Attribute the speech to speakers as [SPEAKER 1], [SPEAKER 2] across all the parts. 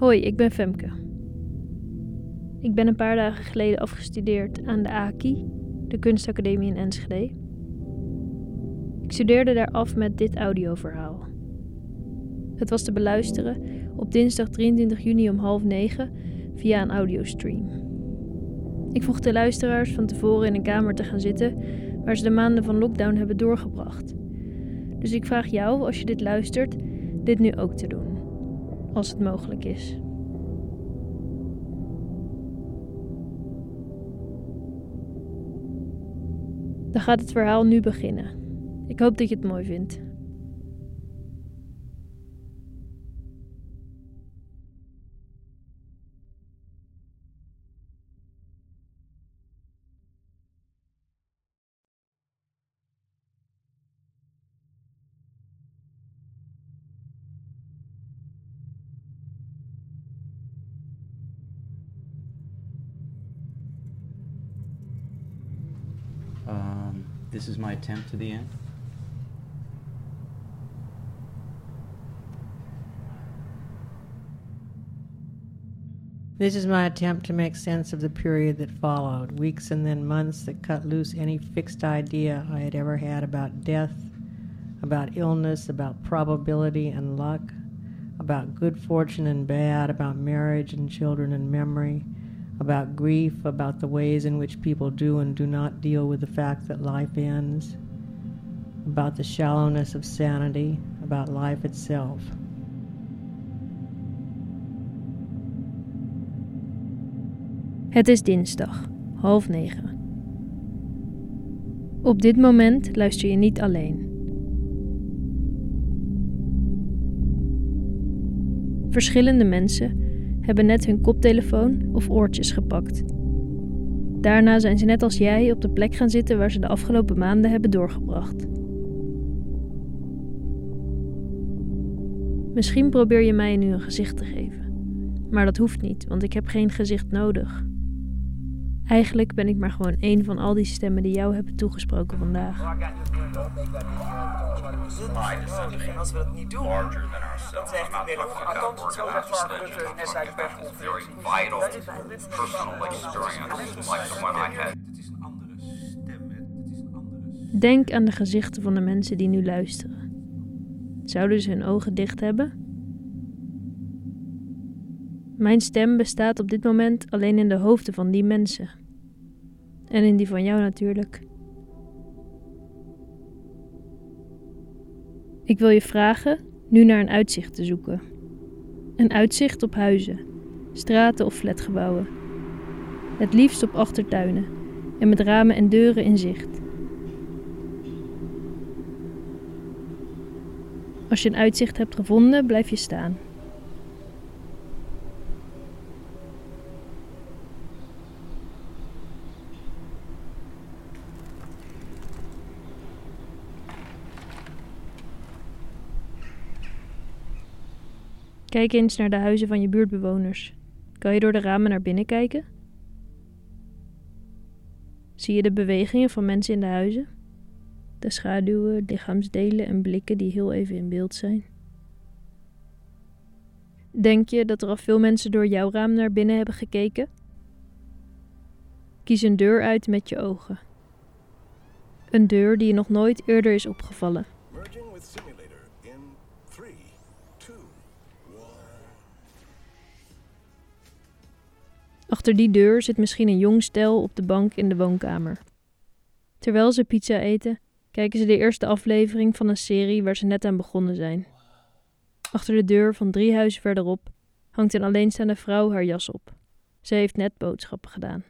[SPEAKER 1] Hoi, ik ben Femke. Ik ben een paar dagen geleden afgestudeerd aan de AKI, de kunstacademie in Enschede. Ik studeerde daar af met dit audioverhaal. Het was te beluisteren op dinsdag 23 juni om half negen via een audiostream. Ik vroeg de luisteraars van tevoren in een kamer te gaan zitten waar ze de maanden van lockdown hebben doorgebracht. Dus ik vraag jou, als je dit luistert, dit nu ook te doen, als het mogelijk is. Dan gaat het verhaal nu beginnen. Ik hoop dat je het mooi vindt.
[SPEAKER 2] Um, this is my attempt to the end.
[SPEAKER 3] This is my attempt to make sense of the period that followed, weeks and then months that cut loose any fixed idea I had ever had about death, about illness, about probability and luck, about good fortune and bad, about marriage and children and memory, about grief, about the ways in which people do and do not deal with the fact that life ends, about the shallowness of sanity, about life itself.
[SPEAKER 1] Het is dinsdag, half negen. Op dit moment luister je niet alleen. Verschillende mensen hebben net hun koptelefoon of oortjes gepakt. Daarna zijn ze net als jij op de plek gaan zitten waar ze de afgelopen maanden hebben doorgebracht. Misschien probeer je mij nu een gezicht te geven. Maar dat hoeft niet, want ik heb geen gezicht nodig. Eigenlijk ben ik maar gewoon één van al die stemmen die jou hebben toegesproken vandaag.
[SPEAKER 4] Als we dat niet doen? Het
[SPEAKER 5] is een andere
[SPEAKER 1] Denk aan de gezichten van de mensen die nu luisteren. Zouden ze hun ogen dicht hebben? Mijn stem bestaat op dit moment alleen in de hoofden van die mensen. En in die van jou natuurlijk. Ik wil je vragen nu naar een uitzicht te zoeken. Een uitzicht op huizen, straten of flatgebouwen. Het liefst op achtertuinen en met ramen en deuren in zicht. Als je een uitzicht hebt gevonden, blijf je staan. Kijk eens naar de huizen van je buurtbewoners. Kan je door de ramen naar binnen kijken? Zie je de bewegingen van mensen in de huizen? De schaduwen, lichaamsdelen en blikken die heel even in beeld zijn. Denk je dat er al veel mensen door jouw raam naar binnen hebben gekeken? Kies een deur uit met je ogen. Een deur die je nog nooit eerder is opgevallen. Achter die deur zit misschien een jong stel op de bank in de woonkamer. Terwijl ze pizza eten, kijken ze de eerste aflevering van een serie waar ze net aan begonnen zijn. Achter de deur van drie huizen verderop hangt een alleenstaande vrouw haar jas op. Ze heeft net boodschappen gedaan.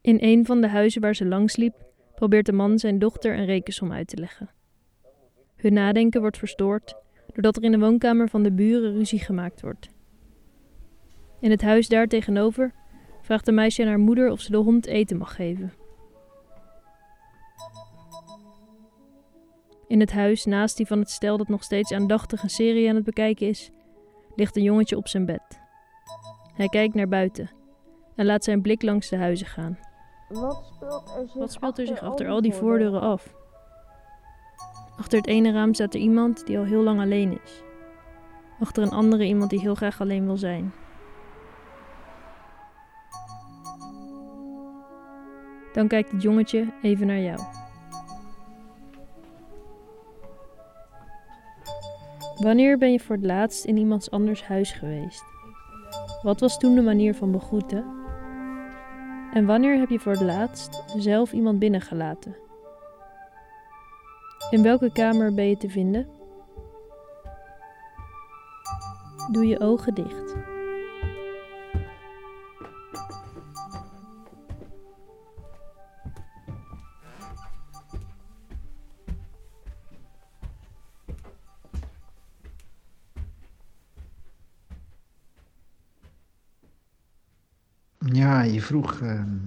[SPEAKER 1] In een van de huizen waar ze langs liep, probeert de man zijn dochter een rekensom uit te leggen. Hun nadenken wordt verstoord doordat er in de woonkamer van de buren ruzie gemaakt wordt. In het huis daar tegenover vraagt een meisje aan haar moeder of ze de hond eten mag geven. In het huis naast die van het stel dat nog steeds aandachtig een serie aan het bekijken is, ligt een jongetje op zijn bed. Hij kijkt naar buiten en laat zijn blik langs de huizen gaan.
[SPEAKER 6] Wat speelt er zich,
[SPEAKER 1] Wat speelt er zich achter al die voordeuren af? Achter het ene raam staat er iemand die al heel lang alleen is. achter een andere iemand die heel graag alleen wil zijn. Dan kijkt het jongetje even naar jou. Wanneer ben je voor het laatst in iemands anders huis geweest? Wat was toen de manier van begroeten? En wanneer heb je voor het laatst zelf iemand binnengelaten? In welke kamer ben je te vinden? Doe je ogen dicht.
[SPEAKER 7] Je vroeg ehm,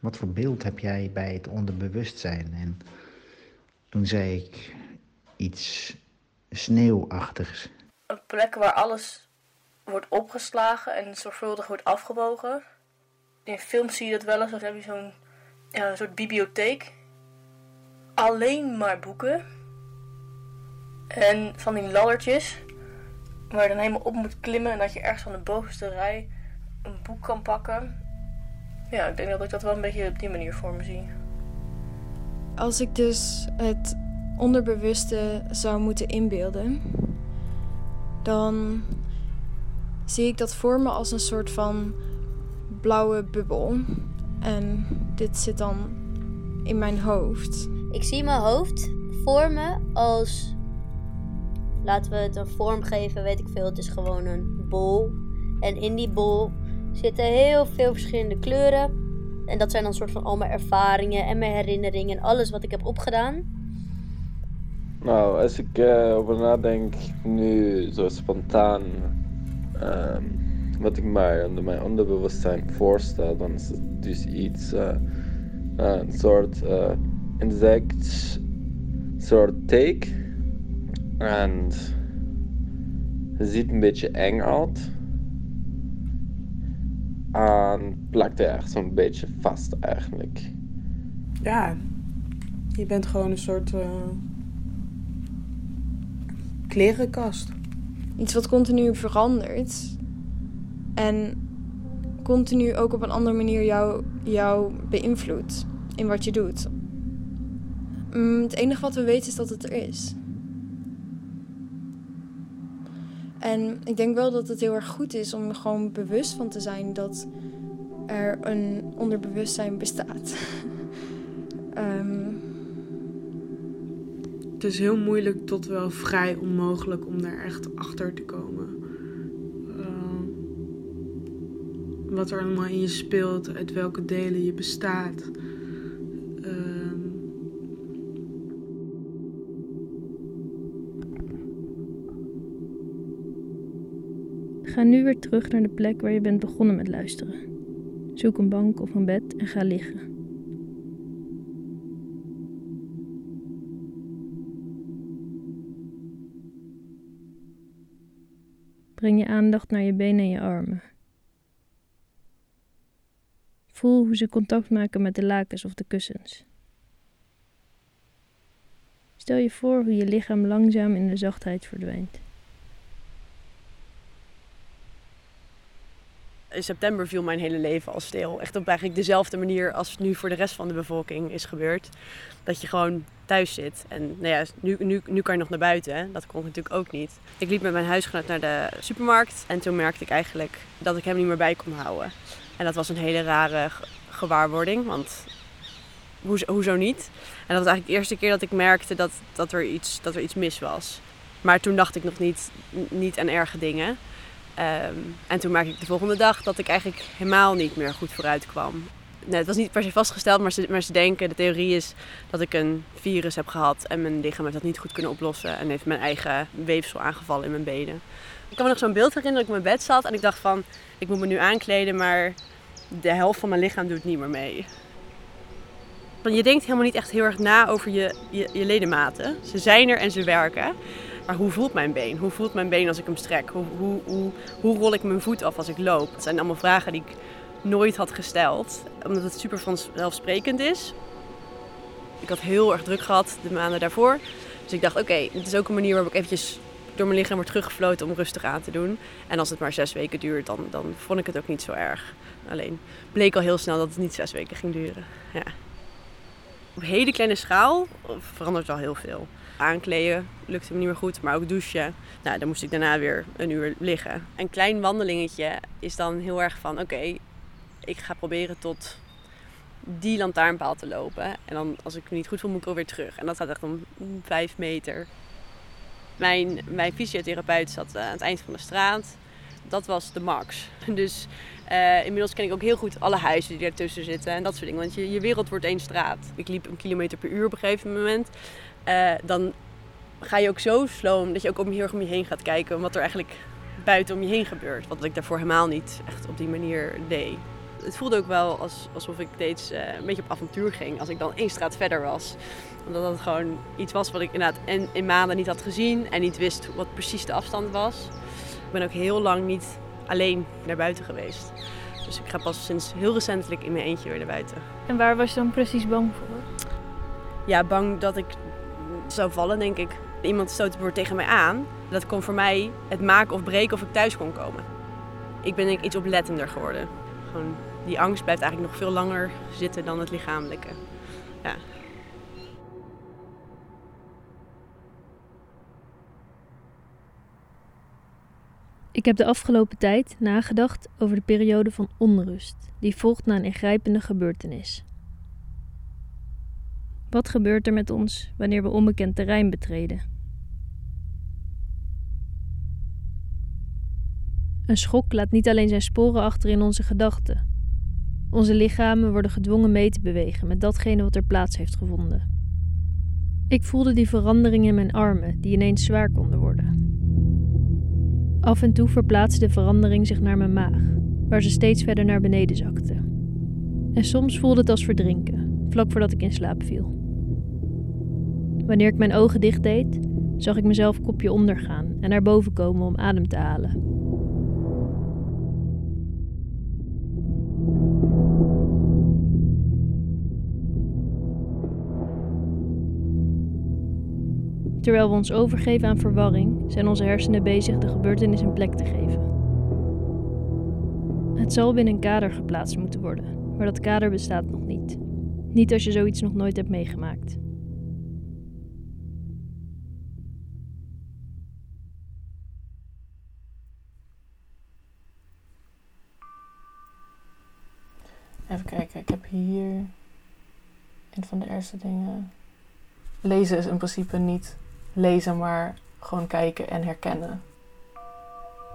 [SPEAKER 7] wat voor beeld heb jij bij het onderbewustzijn? En toen zei ik iets sneeuwachtigs.
[SPEAKER 8] Een plek waar alles wordt opgeslagen en zorgvuldig wordt afgewogen. In films zie je dat wel eens, dan heb je zo'n soort bibliotheek. Alleen maar boeken. En van die laddertjes. Waar je dan helemaal op moet klimmen en dat je ergens van de bovenste rij een boek kan pakken. Ja, ik denk dat ik dat wel een beetje op die manier voor me zie.
[SPEAKER 9] Als ik dus het onderbewuste zou moeten inbeelden, dan zie ik dat voor me als een soort van blauwe bubbel. En dit zit dan in mijn hoofd.
[SPEAKER 10] Ik zie mijn hoofd voor me als. Laten we het een vorm geven, weet ik veel. Het is gewoon een bol. En in die bol zitten heel veel verschillende kleuren. En dat zijn dan soort van al mijn ervaringen en mijn herinneringen en alles wat ik heb opgedaan.
[SPEAKER 11] Nou, als ik uh, over nadenk nu zo spontaan um, wat ik mij onder mijn onderbewustzijn voorstel, dan is het dus iets, uh, een soort insect, soort take. En het ziet een beetje eng uit. En plakt er echt zo'n beetje vast eigenlijk.
[SPEAKER 12] Ja, je bent gewoon een soort uh, klerenkast.
[SPEAKER 9] Iets wat continu verandert. En continu ook op een andere manier jou, jou beïnvloedt in wat je doet. Mm, het enige wat we weten is dat het er is. En ik denk wel dat het heel erg goed is om er gewoon bewust van te zijn dat er een onderbewustzijn bestaat. um...
[SPEAKER 12] Het is heel moeilijk tot wel vrij onmogelijk om daar echt achter te komen. Uh, wat er allemaal in je speelt, uit welke delen je bestaat.
[SPEAKER 1] Ga nu weer terug naar de plek waar je bent begonnen met luisteren. Zoek een bank of een bed en ga liggen. Breng je aandacht naar je benen en je armen. Voel hoe ze contact maken met de lakens of de kussens. Stel je voor hoe je lichaam langzaam in de zachtheid verdwijnt.
[SPEAKER 13] In september viel mijn hele leven al stil. Echt op eigenlijk dezelfde manier als nu voor de rest van de bevolking is gebeurd. Dat je gewoon thuis zit. En nou ja, nu, nu, nu kan je nog naar buiten. Hè? Dat kon natuurlijk ook niet. Ik liep met mijn huisgenoot naar de supermarkt. En toen merkte ik eigenlijk dat ik hem niet meer bij kon houden. En dat was een hele rare gewaarwording. Want hoezo niet? En dat was eigenlijk de eerste keer dat ik merkte dat, dat, er, iets, dat er iets mis was. Maar toen dacht ik nog niet, niet aan erge dingen. Ehm, en toen merkte ik de volgende dag dat ik eigenlijk helemaal niet meer goed vooruit kwam. Nee, het was niet per se vastgesteld, maar ze, maar ze denken, de theorie is dat ik een virus heb gehad en mijn lichaam heeft dat niet goed kunnen oplossen en heeft mijn eigen weefsel aangevallen in mijn benen. Ik kan me nog zo'n beeld herinneren dat ik op mijn bed zat en ik dacht van, ik moet me nu aankleden, maar de helft van mijn lichaam doet niet meer mee. Je denkt helemaal niet echt heel erg na over je, je, je ledematen. Ze zijn er en ze werken. Maar hoe voelt mijn been? Hoe voelt mijn been als ik hem strek? Hoe, hoe, hoe, rol ik mijn voet af als ik loop? Dat zijn allemaal vragen die ik nooit had gesteld, omdat het super vanzelfsprekend is. Ik had heel erg druk gehad de maanden daarvoor. Dus ik dacht, oké, dit is ook een manier waarop ik eventjes door mijn lichaam wordt teruggefloten om rustig aan te doen. En als het maar zes weken duurt, dan, dan vond ik het ook niet zo erg. Alleen bleek al heel snel dat het niet zes weken ging duren. Ja. Op hele kleine schaal verandert wel heel veel. Aankleden lukte me niet meer goed, maar ook douchen. Nou, dan moest ik daarna weer een uur liggen. Een klein wandelingetje is dan heel erg van: oké, ik ga proberen tot die lantaarnpaal te lopen. En dan, als ik me niet goed voel, moet ik alweer terug. En dat gaat echt om vijf meter. Mijn, mijn fysiotherapeut zat aan het eind van de straat. Dat was de max. Dus uh, inmiddels ken ik ook heel goed alle huizen die ertussen zitten en dat soort dingen. Want je, je wereld wordt één straat. Ik liep een kilometer per uur op een gegeven moment. Uh, dan ga je ook zo sloom dat je ook om, heel erg om je heen gaat kijken. Wat er eigenlijk buiten om je heen gebeurt. Wat ik daarvoor helemaal niet echt op die manier deed. Het voelde ook wel als, alsof ik steeds uh, een beetje op avontuur ging. Als ik dan één straat verder was. Omdat dat gewoon iets was wat ik inderdaad in, in maanden niet had gezien. En niet wist wat precies de afstand was. Ik ben ook heel lang niet alleen naar buiten geweest. Dus ik ga pas sinds heel recentelijk in mijn eentje weer naar buiten.
[SPEAKER 1] En waar was je dan precies bang voor?
[SPEAKER 13] Ja, bang dat ik zou vallen, denk ik. Iemand stoot het tegen mij aan. Dat kon voor mij het maken of breken of ik thuis kon komen. Ik ben denk ik iets oplettender geworden. Gewoon, die angst blijft eigenlijk nog veel langer zitten dan het lichamelijke. Ja.
[SPEAKER 1] Ik heb de afgelopen tijd nagedacht over de periode van onrust die volgt na een ingrijpende gebeurtenis. Wat gebeurt er met ons wanneer we onbekend terrein betreden? Een schok laat niet alleen zijn sporen achter in onze gedachten. Onze lichamen worden gedwongen mee te bewegen met datgene wat er plaats heeft gevonden. Ik voelde die verandering in mijn armen, die ineens zwaar konden worden. Af en toe verplaatste de verandering zich naar mijn maag, waar ze steeds verder naar beneden zakte. En soms voelde het als verdrinken, vlak voordat ik in slaap viel. Wanneer ik mijn ogen dicht deed, zag ik mezelf kopje ondergaan en naar boven komen om adem te halen. Terwijl we ons overgeven aan verwarring, zijn onze hersenen bezig de gebeurtenis een plek te geven. Het zal binnen een kader geplaatst moeten worden, maar dat kader bestaat nog niet. Niet als je zoiets nog nooit hebt meegemaakt.
[SPEAKER 14] Even kijken, ik heb hier een van de eerste dingen. Lezen is in principe niet lezen, maar gewoon kijken en herkennen.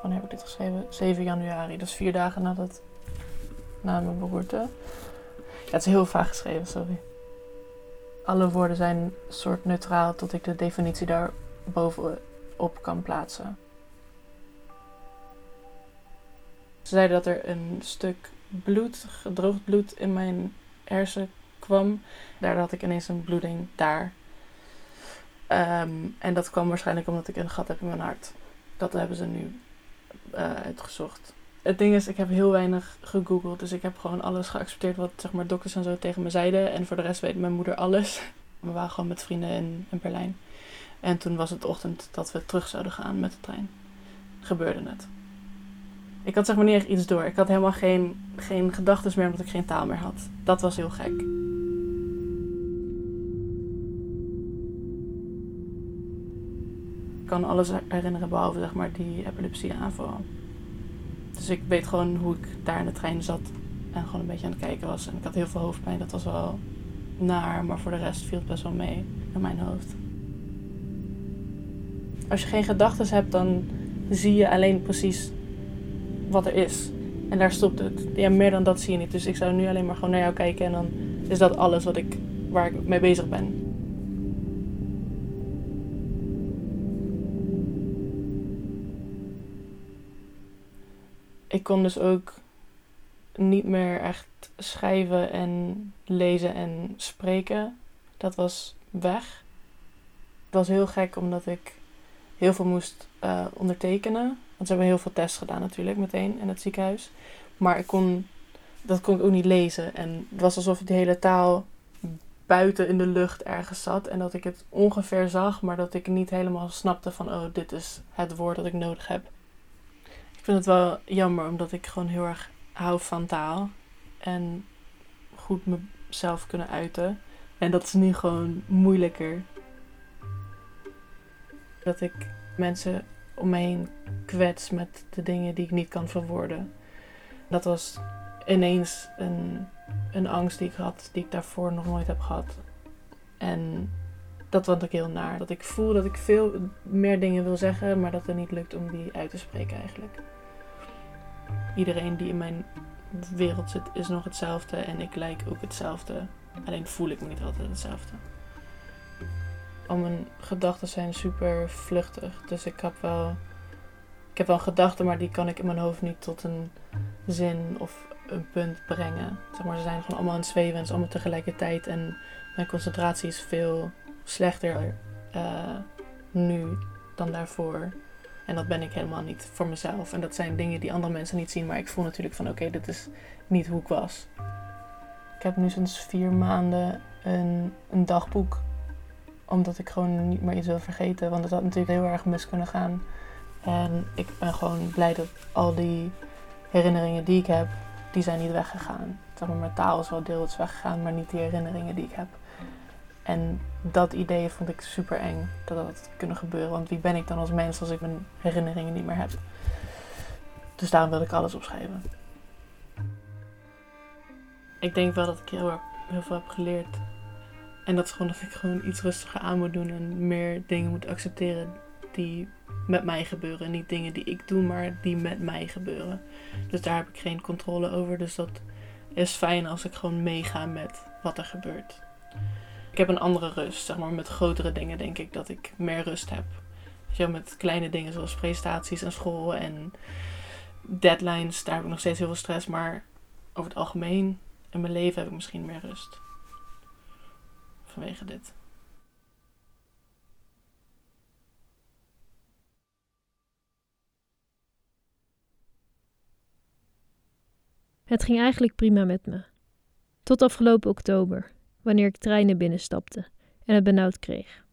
[SPEAKER 14] Wanneer heb ik dit geschreven? 7 januari, dus vier dagen nadat, na mijn beroerte. Ja, het is heel vaag geschreven, sorry. Alle woorden zijn soort neutraal tot ik de definitie daar bovenop kan plaatsen. Ze zeiden dat er een stuk bloed, gedroogd bloed in mijn hersen kwam. Daar had ik ineens een bloeding daar. Ehm, en dat kwam waarschijnlijk omdat ik een gat heb in mijn hart. Dat hebben ze nu uh, uitgezocht. Het ding is, ik heb heel weinig gegoogeld. Dus ik heb gewoon alles geaccepteerd wat zeg maar, dokters en zo tegen me zeiden. En voor de rest weet mijn moeder alles. We waren gewoon met vrienden in, in Berlijn. En toen was het ochtend dat we terug zouden gaan met de trein. Gebeurde het. Ik had zeg maar niet echt iets door. Ik had helemaal geen, geen gedachten meer omdat ik geen taal meer had. Dat was heel gek. Ik kan alles herinneren behalve zeg maar die epilepsieaanval. Dus ik weet gewoon hoe ik daar in de trein zat en gewoon een beetje aan het kijken was. En ik had heel veel hoofdpijn. Dat was wel naar, maar voor de rest viel het best wel mee in mijn hoofd. Als je geen gedachten hebt, dan zie je alleen precies wat er is. En daar stopt het. Ja, meer dan dat zie je niet. Dus ik zou nu alleen maar gewoon naar jou kijken en dan is dat alles wat ik, waar ik mee bezig ben. Ik kon dus ook niet meer echt schrijven en lezen en spreken. Dat was weg. Het was heel gek omdat ik heel veel moest uh, ondertekenen. Want ze hebben heel veel tests gedaan natuurlijk meteen in het ziekenhuis. Maar ik kon, dat kon ik ook niet lezen. En het was alsof de hele taal buiten in de lucht ergens zat en dat ik het ongeveer zag, maar dat ik niet helemaal snapte van oh, dit is het woord dat ik nodig heb. Ik vind het wel jammer omdat ik gewoon heel erg hou van taal en goed mezelf kunnen uiten. En dat is nu gewoon moeilijker. Dat ik mensen om heen kwets met de dingen die ik niet kan verwoorden. Dat was ineens een, een angst die ik had, die ik daarvoor nog nooit heb gehad. En dat vond ik heel naar. Dat ik voel dat ik veel meer dingen wil zeggen, maar dat het niet lukt om die uit te spreken eigenlijk. Iedereen die in mijn wereld zit is nog hetzelfde en ik lijk ook hetzelfde. Alleen voel ik me niet altijd hetzelfde. Al mijn gedachten zijn super vluchtig. Dus ik heb wel. Ik heb wel gedachten, maar die kan ik in mijn hoofd niet tot een zin of een punt brengen. Zeg maar, ze zijn gewoon allemaal aan het zweven en allemaal tegelijkertijd. En mijn concentratie is veel slechter uh, nu dan daarvoor. En dat ben ik helemaal niet voor mezelf. En dat zijn dingen die andere mensen niet zien. Maar ik voel natuurlijk van oké, dit is niet hoe ik was. Ik heb nu sinds vier maanden een, een dagboek. Omdat ik gewoon niet meer iets wil vergeten. Want het had natuurlijk heel erg mis kunnen gaan. En ik ben gewoon blij dat al die herinneringen die ik heb, die zijn niet weggegaan. Zeg maar, mijn taal is wel deels weggegaan, maar niet die herinneringen die ik heb. En dat idee vond ik super eng dat dat kunnen gebeuren. Want wie ben ik dan als mens als ik mijn herinneringen niet meer heb? Dus daarom wilde ik alles opschrijven. Ik denk wel dat ik heel, heel veel heb geleerd. En dat is gewoon dat ik gewoon iets rustiger aan moet doen en meer dingen moet accepteren die met mij gebeuren. Niet dingen die ik doe, maar die met mij gebeuren. Dus daar heb ik geen controle over. Dus dat is fijn als ik gewoon meega met wat er gebeurt. Ik heb een andere rust, zeg maar. Met grotere dingen denk ik dat ik meer rust heb. Met kleine dingen zoals presentaties en school en deadlines, daar heb ik nog steeds heel veel stress. Maar over het algemeen in mijn leven heb ik misschien meer rust. Vanwege dit.
[SPEAKER 1] Het ging eigenlijk prima met me. Tot afgelopen oktober, wanneer ik treinen binnenstapte en het benauwd kreeg.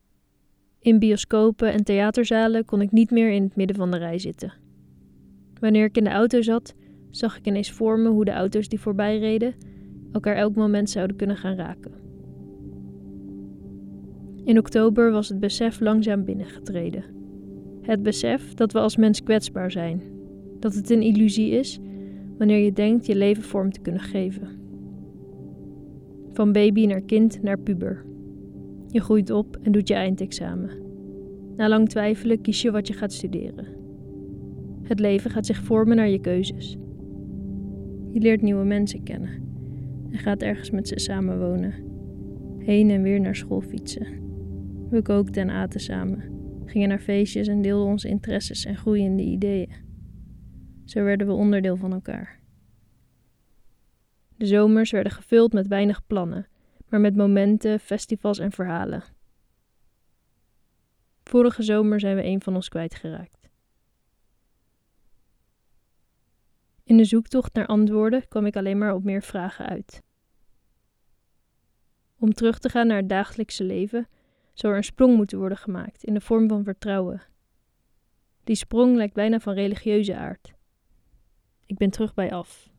[SPEAKER 1] In bioscopen en theaterzalen kon ik niet meer in het midden van de rij zitten. Wanneer ik in de auto zat, zag ik ineens voor me hoe de auto's die voorbij reden elkaar elk moment zouden kunnen gaan raken. In oktober was het besef langzaam binnengetreden. Het besef dat we als mens kwetsbaar zijn, dat het een illusie is wanneer je denkt je leven vorm te kunnen geven. Van baby naar kind naar puber. Je groeit op en doet je eindexamen. Na lang twijfelen kies je wat je gaat studeren. Het leven gaat zich vormen naar je keuzes. Je leert nieuwe mensen kennen en gaat ergens met ze samenwonen. Heen en weer naar school fietsen. We kookten en aten samen, gingen naar feestjes en deelden onze interesses en groeiende ideeën. Zo werden we onderdeel van elkaar. De zomers werden gevuld met weinig plannen, maar met momenten, festivals en verhalen. Vorige zomer zijn we een van ons kwijtgeraakt. In de zoektocht naar antwoorden kwam ik alleen maar op meer vragen uit. Om terug te gaan naar het dagelijkse leven zou er een sprong moeten worden gemaakt in de vorm van vertrouwen. Die sprong lijkt bijna van religieuze aard. Ik ben terug bij af.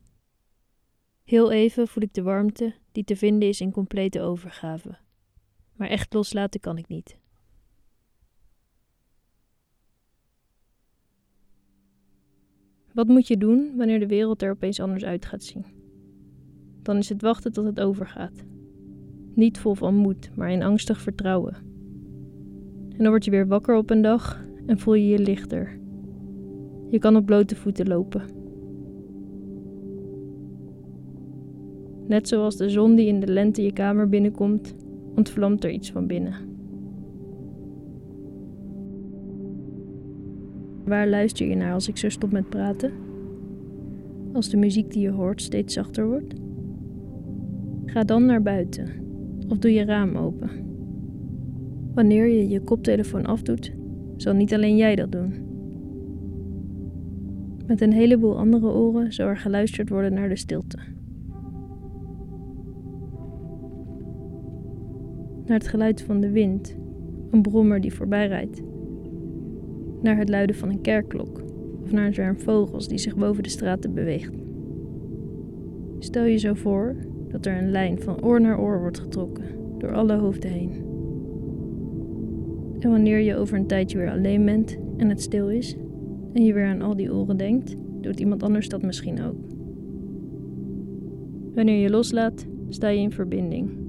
[SPEAKER 1] Heel even voel ik de warmte die te vinden is in complete overgave. Maar echt loslaten kan ik niet. Wat moet je doen wanneer de wereld er opeens anders uit gaat zien? Dan is het wachten tot het overgaat. Niet vol van moed, maar in angstig vertrouwen. En dan word je weer wakker op een dag en voel je je lichter. Je kan op blote voeten lopen. Net zoals de zon die in de lente je kamer binnenkomt, ontvlamt er iets van binnen. Waar luister je naar als ik zo stop met praten? Als de muziek die je hoort steeds zachter wordt? Ga dan naar buiten of doe je raam open. Wanneer je je koptelefoon afdoet, zal niet alleen jij dat doen. Met een heleboel andere oren zal er geluisterd worden naar de stilte. naar het geluid van de wind, een brommer die voorbij rijdt, naar het luiden van een kerkklok of naar een zwerm vogels die zich boven de straten beweegt. Stel je zo voor dat er een lijn van oor naar oor wordt getrokken door alle hoofden heen. En wanneer je over een tijdje weer alleen bent en het stil is en je weer aan al die oren denkt, doet iemand anders dat misschien ook. Wanneer je loslaat, sta je in verbinding